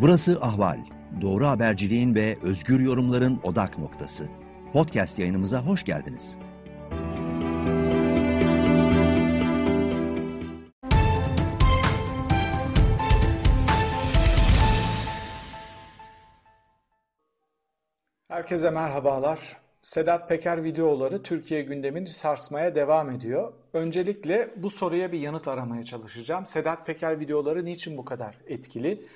Burası Ahval. Doğru haberciliğin ve özgür yorumların odak noktası. Podcast yayınımıza hoş geldiniz. Herkese merhabalar. Sedat Peker videoları Türkiye gündemini sarsmaya devam ediyor. Öncelikle bu soruya bir yanıt aramaya çalışacağım. Sedat Peker videoları niçin bu kadar etkili?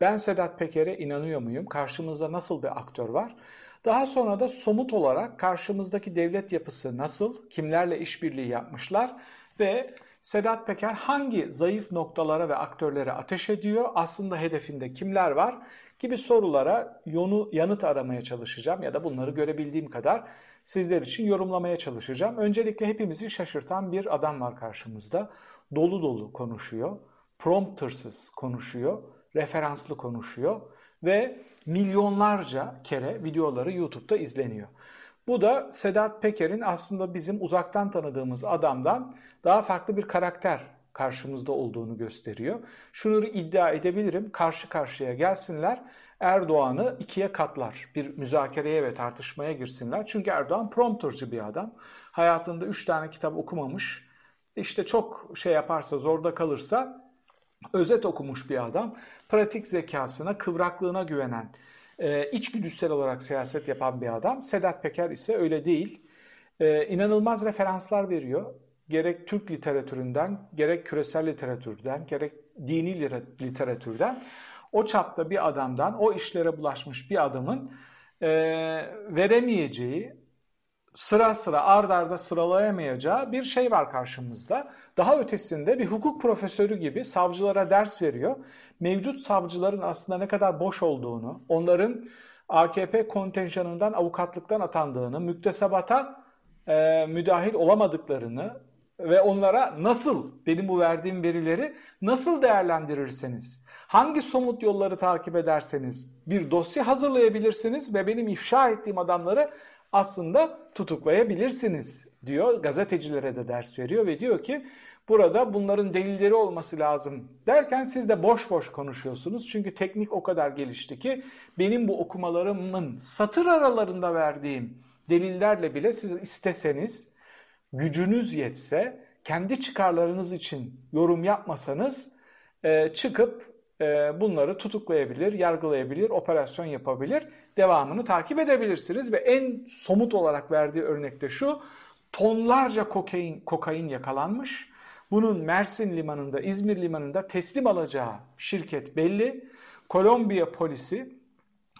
Ben Sedat Peker'e inanıyor muyum? Karşımızda nasıl bir aktör var? Daha sonra da somut olarak karşımızdaki devlet yapısı nasıl? Kimlerle işbirliği yapmışlar? Ve Sedat Peker hangi zayıf noktalara ve aktörlere ateş ediyor? Aslında hedefinde kimler var? Gibi sorulara yonu, yanıt aramaya çalışacağım ya da bunları görebildiğim kadar sizler için yorumlamaya çalışacağım. Öncelikle hepimizi şaşırtan bir adam var karşımızda. Dolu dolu konuşuyor, promptersız konuşuyor, referanslı konuşuyor ve milyonlarca kere videoları YouTube'da izleniyor. Bu da Sedat Peker'in aslında bizim uzaktan tanıdığımız adamdan daha farklı bir karakter karşımızda olduğunu gösteriyor. Şunu iddia edebilirim, karşı karşıya gelsinler, Erdoğan'ı ikiye katlar. Bir müzakereye ve tartışmaya girsinler. Çünkü Erdoğan prompterci bir adam. Hayatında üç tane kitap okumamış. İşte çok şey yaparsa, zorda kalırsa özet okumuş bir adam. Pratik zekasına, kıvraklığına güvenen, e, içgüdüsel olarak siyaset yapan bir adam. Sedat Peker ise öyle değil. E, inanılmaz referanslar veriyor. Gerek Türk literatüründen, gerek küresel literatürden, gerek dini literatürden o çapta bir adamdan, o işlere bulaşmış bir adamın e, veremeyeceği, sıra sıra ard arda sıralayamayacağı bir şey var karşımızda. Daha ötesinde bir hukuk profesörü gibi savcılara ders veriyor. Mevcut savcıların aslında ne kadar boş olduğunu, onların AKP kontenjanından avukatlıktan atandığını, müktesebata e, müdahil olamadıklarını ve onlara nasıl, benim bu verdiğim verileri nasıl değerlendirirseniz, hangi somut yolları takip ederseniz bir dosya hazırlayabilirsiniz ve benim ifşa ettiğim adamları aslında tutuklayabilirsiniz diyor. Gazetecilere de ders veriyor ve diyor ki burada bunların delilleri olması lazım derken siz de boş boş konuşuyorsunuz. Çünkü teknik o kadar gelişti ki benim bu okumalarımın satır aralarında verdiğim delillerle bile siz isteseniz gücünüz yetse kendi çıkarlarınız için yorum yapmasanız çıkıp bunları tutuklayabilir, yargılayabilir, operasyon yapabilir, devamını takip edebilirsiniz ve en somut olarak verdiği örnekte şu, tonlarca kokain, kokain yakalanmış. Bunun Mersin limanında, İzmir limanında teslim alacağı şirket belli. Kolombiya polisi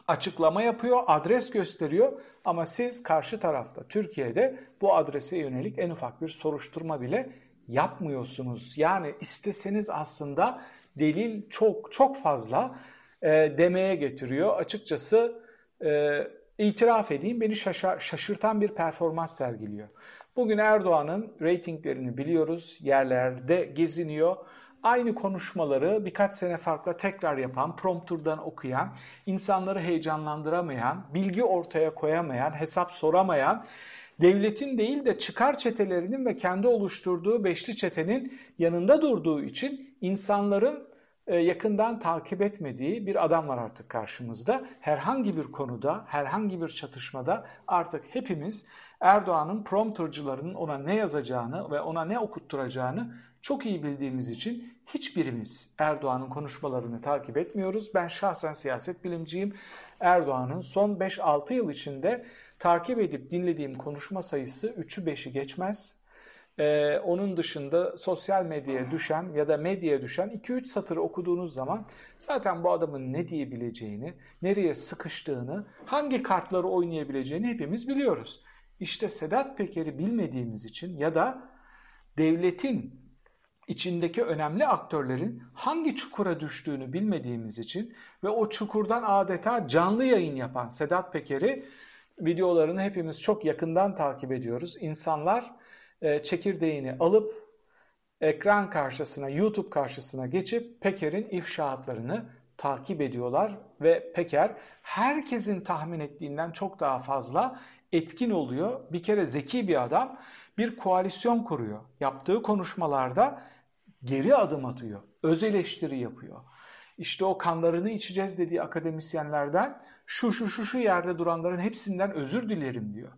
açıklama yapıyor, adres gösteriyor ama siz karşı tarafta Türkiye'de bu adrese yönelik en ufak bir soruşturma bile yapmıyorsunuz. Yani isteseniz aslında delil çok çok fazla e, demeye getiriyor. Açıkçası e, itiraf edeyim beni şaşa, şaşırtan bir performans sergiliyor. Bugün Erdoğan'ın reytinglerini biliyoruz. Yerlerde geziniyor. Aynı konuşmaları birkaç sene farklı tekrar yapan, prompturdan okuyan, insanları heyecanlandıramayan, bilgi ortaya koyamayan, hesap soramayan, devletin değil de çıkar çetelerinin ve kendi oluşturduğu beşli çetenin yanında durduğu için insanların e, yakından takip etmediği bir adam var artık karşımızda. Herhangi bir konuda, herhangi bir çatışmada artık hepimiz Erdoğan'ın promptercılarının ona ne yazacağını ve ona ne okutturacağını çok iyi bildiğimiz için hiçbirimiz Erdoğan'ın konuşmalarını takip etmiyoruz. Ben şahsen siyaset bilimciyim. Erdoğan'ın son 5-6 yıl içinde takip edip dinlediğim konuşma sayısı 3'ü 5'i geçmez. Ee, onun dışında sosyal medyaya düşen ya da medyaya düşen 2-3 satır okuduğunuz zaman zaten bu adamın ne diyebileceğini, nereye sıkıştığını, hangi kartları oynayabileceğini hepimiz biliyoruz. İşte Sedat Peker'i bilmediğimiz için ya da devletin içindeki önemli aktörlerin hangi çukura düştüğünü bilmediğimiz için ve o çukurdan adeta canlı yayın yapan Sedat Peker'i videolarını hepimiz çok yakından takip ediyoruz. İnsanlar e, çekirdeğini alıp ekran karşısına, YouTube karşısına geçip Peker'in ifşaatlarını takip ediyorlar ve Peker herkesin tahmin ettiğinden çok daha fazla etkin oluyor. Bir kere zeki bir adam bir koalisyon kuruyor. Yaptığı konuşmalarda geri adım atıyor. Öz eleştiri yapıyor. İşte o kanlarını içeceğiz dediği akademisyenlerden şu şu şu şu yerde duranların hepsinden özür dilerim diyor.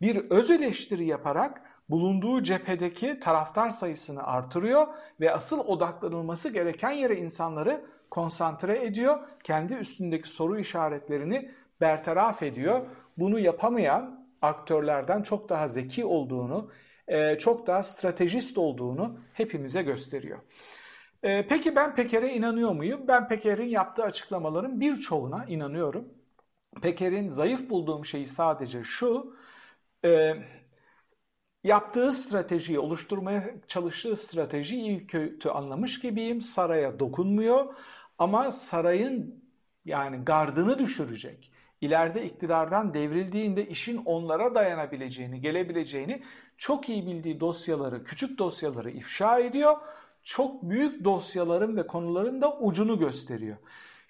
Bir öz eleştiri yaparak bulunduğu cephedeki taraftar sayısını artırıyor ve asıl odaklanılması gereken yere insanları konsantre ediyor. Kendi üstündeki soru işaretlerini bertaraf ediyor. Bunu yapamayan aktörlerden çok daha zeki olduğunu, çok daha stratejist olduğunu hepimize gösteriyor. E, peki ben Peker'e inanıyor muyum? Ben Peker'in yaptığı açıklamaların birçoğuna inanıyorum. Peker'in zayıf bulduğum şeyi sadece şu, e, yaptığı stratejiyi, oluşturmaya çalıştığı stratejiyi iyi kötü anlamış gibiyim. Saraya dokunmuyor ama sarayın yani gardını düşürecek. İleride iktidardan devrildiğinde işin onlara dayanabileceğini, gelebileceğini çok iyi bildiği dosyaları, küçük dosyaları ifşa ediyor. Çok büyük dosyaların ve konuların da ucunu gösteriyor.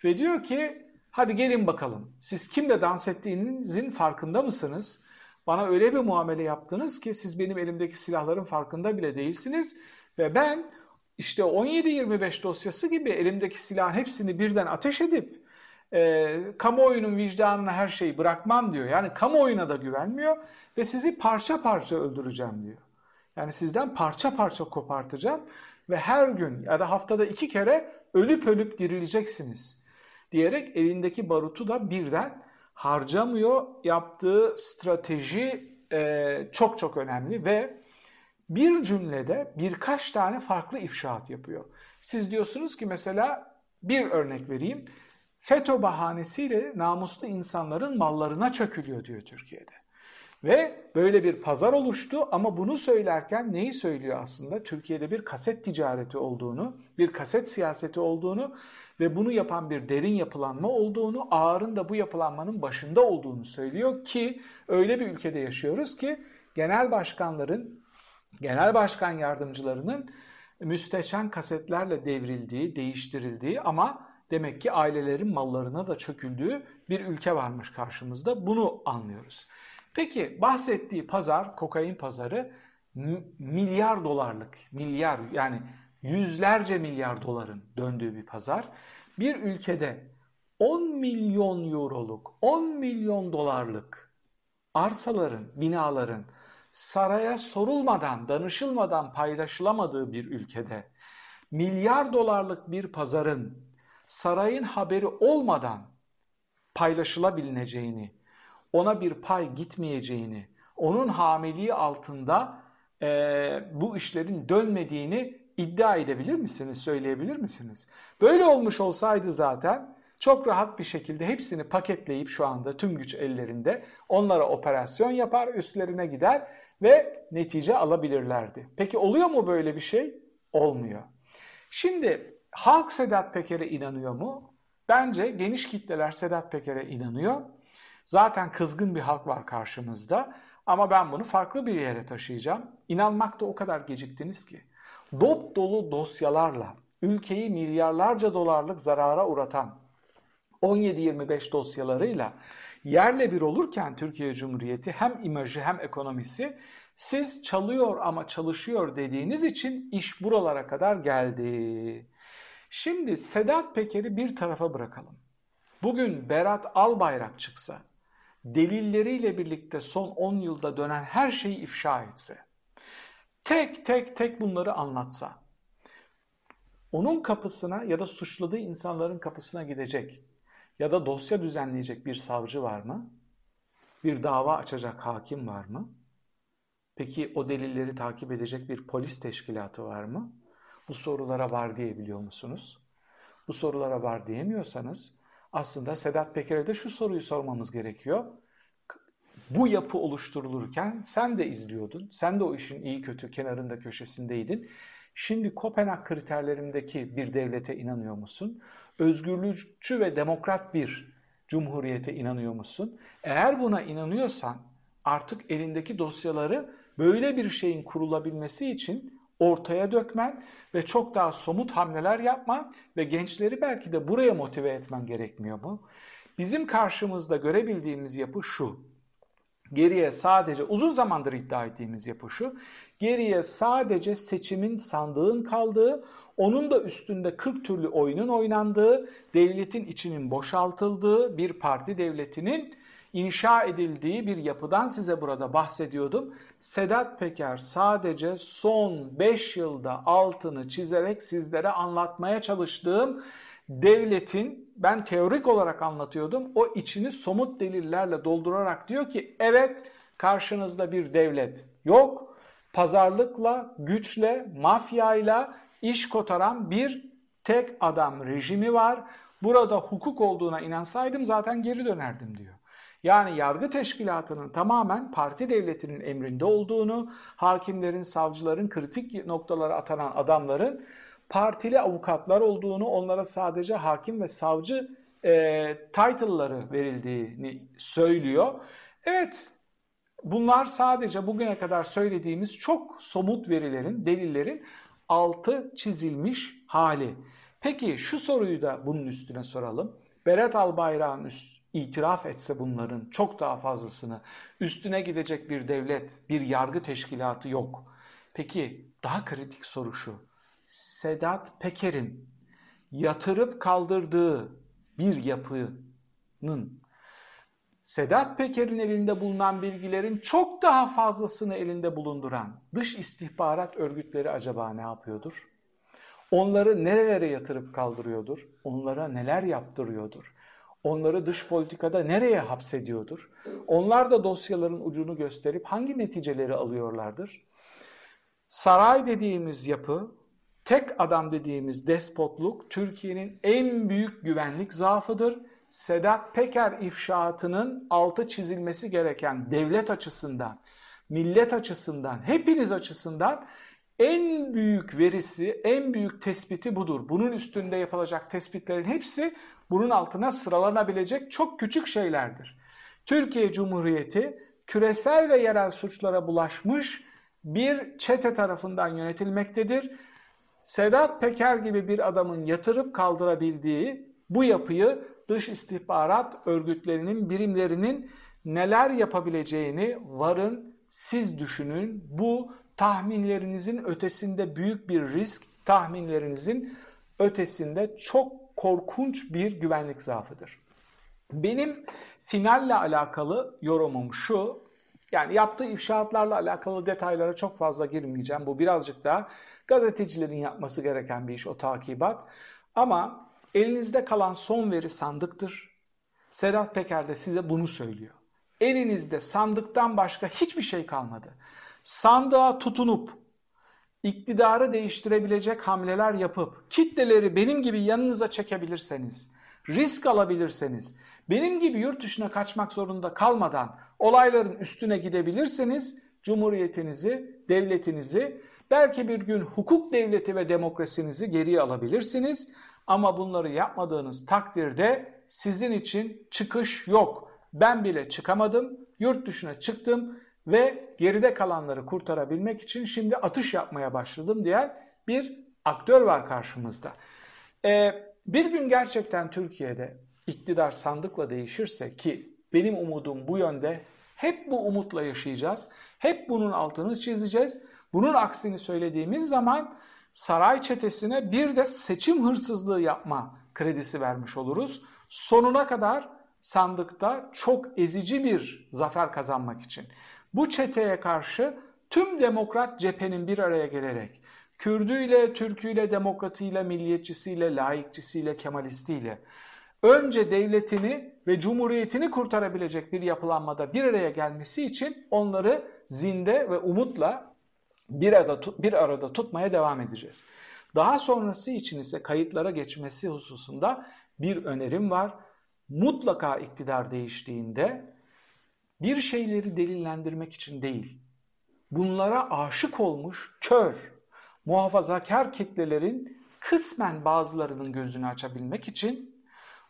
Ve diyor ki hadi gelin bakalım siz kimle dans ettiğinizin farkında mısınız? Bana öyle bir muamele yaptınız ki siz benim elimdeki silahların farkında bile değilsiniz. Ve ben işte 17-25 dosyası gibi elimdeki silahın hepsini birden ateş edip e, kamuoyunun vicdanına her şeyi bırakmam diyor. Yani kamuoyuna da güvenmiyor ve sizi parça parça öldüreceğim diyor. Yani sizden parça parça kopartacağım ve her gün ya da haftada iki kere ölüp ölüp dirileceksiniz diyerek elindeki barutu da birden harcamıyor. Yaptığı strateji e, çok çok önemli ve bir cümlede birkaç tane farklı ifşaat yapıyor. Siz diyorsunuz ki mesela bir örnek vereyim. FETÖ bahanesiyle namuslu insanların mallarına çökülüyor diyor Türkiye'de. Ve böyle bir pazar oluştu ama bunu söylerken neyi söylüyor aslında? Türkiye'de bir kaset ticareti olduğunu, bir kaset siyaseti olduğunu ve bunu yapan bir derin yapılanma olduğunu, ağırın da bu yapılanmanın başında olduğunu söylüyor ki öyle bir ülkede yaşıyoruz ki genel başkanların, genel başkan yardımcılarının müsteşen kasetlerle devrildiği, değiştirildiği ama demek ki ailelerin mallarına da çöküldüğü bir ülke varmış karşımızda. Bunu anlıyoruz. Peki bahsettiği pazar, kokain pazarı milyar dolarlık, milyar yani yüzlerce milyar doların döndüğü bir pazar. Bir ülkede 10 milyon euroluk, 10 milyon dolarlık arsaların, binaların saraya sorulmadan, danışılmadan paylaşılamadığı bir ülkede milyar dolarlık bir pazarın sarayın haberi olmadan paylaşılabileceğini, ona bir pay gitmeyeceğini, onun hamiliği altında e, bu işlerin dönmediğini iddia edebilir misiniz, söyleyebilir misiniz? Böyle olmuş olsaydı zaten çok rahat bir şekilde hepsini paketleyip şu anda tüm güç ellerinde onlara operasyon yapar, üstlerine gider ve netice alabilirlerdi. Peki oluyor mu böyle bir şey? Olmuyor. Şimdi halk Sedat Peker'e inanıyor mu? Bence geniş kitleler Sedat Peker'e inanıyor. Zaten kızgın bir halk var karşımızda ama ben bunu farklı bir yere taşıyacağım. İnanmakta o kadar geciktiniz ki dop dolu dosyalarla ülkeyi milyarlarca dolarlık zarara uğratan 17-25 dosyalarıyla yerle bir olurken Türkiye Cumhuriyeti hem imajı hem ekonomisi siz çalıyor ama çalışıyor dediğiniz için iş buralara kadar geldi. Şimdi Sedat Peker'i bir tarafa bırakalım. Bugün Berat Albayrak çıksa, delilleriyle birlikte son 10 yılda dönen her şeyi ifşa etse, tek tek tek bunları anlatsa, onun kapısına ya da suçladığı insanların kapısına gidecek ya da dosya düzenleyecek bir savcı var mı? Bir dava açacak hakim var mı? Peki o delilleri takip edecek bir polis teşkilatı var mı? Bu sorulara var diyebiliyor musunuz? Bu sorulara var diyemiyorsanız aslında Sedat Peker'e de şu soruyu sormamız gerekiyor bu yapı oluşturulurken sen de izliyordun. Sen de o işin iyi kötü kenarında köşesindeydin. Şimdi Kopenhag kriterlerindeki bir devlete inanıyor musun? Özgürlükçü ve demokrat bir cumhuriyete inanıyor musun? Eğer buna inanıyorsan artık elindeki dosyaları böyle bir şeyin kurulabilmesi için ortaya dökmen ve çok daha somut hamleler yapman ve gençleri belki de buraya motive etmen gerekmiyor mu? Bizim karşımızda görebildiğimiz yapı şu Geriye sadece uzun zamandır iddia ettiğimiz yapı şu. Geriye sadece seçimin sandığın kaldığı, onun da üstünde 40 türlü oyunun oynandığı, devletin içinin boşaltıldığı bir parti devletinin inşa edildiği bir yapıdan size burada bahsediyordum. Sedat Peker sadece son 5 yılda altını çizerek sizlere anlatmaya çalıştığım devletin ben teorik olarak anlatıyordum. O içini somut delillerle doldurarak diyor ki evet karşınızda bir devlet yok. Pazarlıkla, güçle, mafyayla iş kotaran bir tek adam rejimi var. Burada hukuk olduğuna inansaydım zaten geri dönerdim diyor. Yani yargı teşkilatının tamamen parti devletinin emrinde olduğunu, hakimlerin, savcıların, kritik noktalara atanan adamların partili avukatlar olduğunu, onlara sadece hakim ve savcı e, title'ları verildiğini söylüyor. Evet, bunlar sadece bugüne kadar söylediğimiz çok somut verilerin, delillerin altı çizilmiş hali. Peki şu soruyu da bunun üstüne soralım. Berat Albayrak'ın üst, itiraf etse bunların çok daha fazlasını üstüne gidecek bir devlet, bir yargı teşkilatı yok. Peki daha kritik soru şu. Sedat Peker'in yatırıp kaldırdığı bir yapının Sedat Peker'in elinde bulunan bilgilerin çok daha fazlasını elinde bulunduran dış istihbarat örgütleri acaba ne yapıyordur? Onları nerelere yatırıp kaldırıyordur? Onlara neler yaptırıyordur? Onları dış politikada nereye hapsediyordur? Onlar da dosyaların ucunu gösterip hangi neticeleri alıyorlardır? Saray dediğimiz yapı Tek adam dediğimiz despotluk Türkiye'nin en büyük güvenlik zaafıdır. Sedat Peker ifşaatının altı çizilmesi gereken devlet açısından, millet açısından, hepiniz açısından en büyük verisi, en büyük tespiti budur. Bunun üstünde yapılacak tespitlerin hepsi bunun altına sıralanabilecek çok küçük şeylerdir. Türkiye Cumhuriyeti küresel ve yerel suçlara bulaşmış bir çete tarafından yönetilmektedir Sedat Peker gibi bir adamın yatırıp kaldırabildiği bu yapıyı dış istihbarat örgütlerinin, birimlerinin neler yapabileceğini varın siz düşünün. Bu tahminlerinizin ötesinde büyük bir risk, tahminlerinizin ötesinde çok korkunç bir güvenlik zaafıdır. Benim finalle alakalı yorumum şu, yani yaptığı ifşaatlarla alakalı detaylara çok fazla girmeyeceğim. Bu birazcık daha gazetecilerin yapması gereken bir iş o takibat. Ama elinizde kalan son veri sandıktır. Sedat Peker de size bunu söylüyor. Elinizde sandıktan başka hiçbir şey kalmadı. Sandığa tutunup iktidarı değiştirebilecek hamleler yapıp kitleleri benim gibi yanınıza çekebilirseniz, risk alabilirseniz, benim gibi yurt dışına kaçmak zorunda kalmadan olayların üstüne gidebilirseniz cumhuriyetinizi, devletinizi, belki bir gün hukuk devleti ve demokrasinizi geriye alabilirsiniz. Ama bunları yapmadığınız takdirde sizin için çıkış yok. Ben bile çıkamadım, yurt dışına çıktım ve geride kalanları kurtarabilmek için şimdi atış yapmaya başladım diyen bir aktör var karşımızda. Ee, bir gün gerçekten Türkiye'de iktidar sandıkla değişirse ki benim umudum bu yönde hep bu umutla yaşayacağız. Hep bunun altını çizeceğiz. Bunun aksini söylediğimiz zaman saray çetesine bir de seçim hırsızlığı yapma kredisi vermiş oluruz. Sonuna kadar sandıkta çok ezici bir zafer kazanmak için. Bu çeteye karşı tüm demokrat cephenin bir araya gelerek Kürdüyle, Türküyle, demokratıyla, milliyetçisiyle, laikçisiyle, kemalistiyle önce devletini ve cumhuriyetini kurtarabilecek bir yapılanmada bir araya gelmesi için onları zinde ve umutla bir arada, bir arada tutmaya devam edeceğiz. Daha sonrası için ise kayıtlara geçmesi hususunda bir önerim var. Mutlaka iktidar değiştiğinde bir şeyleri delillendirmek için değil, bunlara aşık olmuş kör, muhafazakar kitlelerin kısmen bazılarının gözünü açabilmek için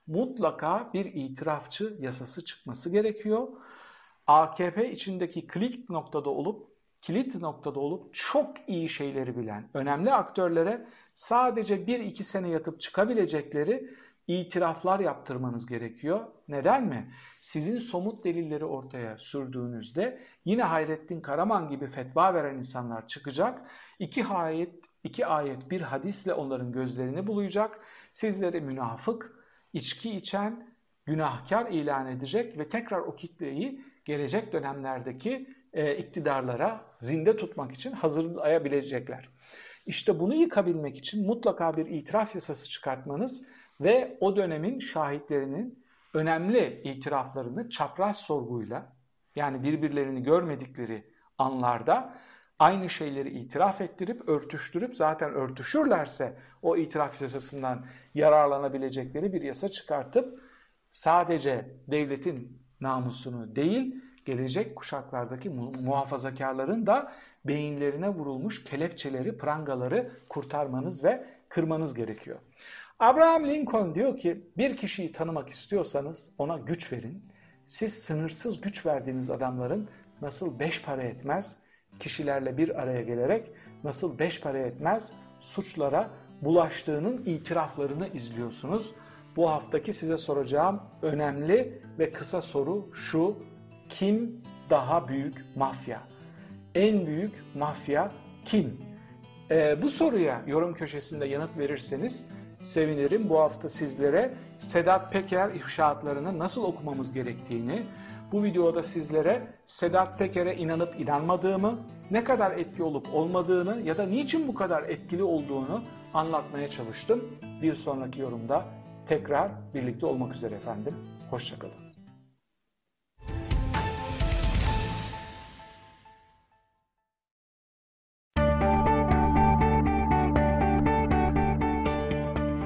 mutlaka bir itirafçı yasası çıkması gerekiyor. AKP içindeki klik noktada olup kilit noktada olup çok iyi şeyleri bilen önemli aktörlere sadece bir iki sene yatıp çıkabilecekleri itiraflar yaptırmanız gerekiyor. Neden mi? Sizin somut delilleri ortaya sürdüğünüzde yine Hayrettin Karaman gibi fetva veren insanlar çıkacak. İki ayet, iki ayet bir hadisle onların gözlerini bulayacak. Sizleri münafık, içki içen, günahkar ilan edecek ve tekrar o kitleyi gelecek dönemlerdeki e, iktidarlara zinde tutmak için hazırlayabilecekler. İşte bunu yıkabilmek için mutlaka bir itiraf yasası çıkartmanız ve o dönemin şahitlerinin önemli itiraflarını çapraz sorguyla yani birbirlerini görmedikleri anlarda aynı şeyleri itiraf ettirip örtüştürüp zaten örtüşürlerse o itiraf yasasından yararlanabilecekleri bir yasa çıkartıp sadece devletin namusunu değil gelecek kuşaklardaki muhafazakarların da beyinlerine vurulmuş kelepçeleri, prangaları kurtarmanız ve kırmanız gerekiyor. Abraham Lincoln diyor ki bir kişiyi tanımak istiyorsanız ona güç verin. Siz sınırsız güç verdiğiniz adamların nasıl beş para etmez kişilerle bir araya gelerek nasıl beş para etmez suçlara bulaştığının itiraflarını izliyorsunuz. Bu haftaki size soracağım önemli ve kısa soru şu. Kim daha büyük mafya? En büyük mafya kim? Ee, bu soruya yorum köşesinde yanıt verirseniz sevinirim. Bu hafta sizlere Sedat Peker ifşaatlarını nasıl okumamız gerektiğini, bu videoda sizlere Sedat Peker'e inanıp inanmadığımı, ne kadar etki olup olmadığını ya da niçin bu kadar etkili olduğunu anlatmaya çalıştım. Bir sonraki yorumda tekrar birlikte olmak üzere efendim. Hoşçakalın.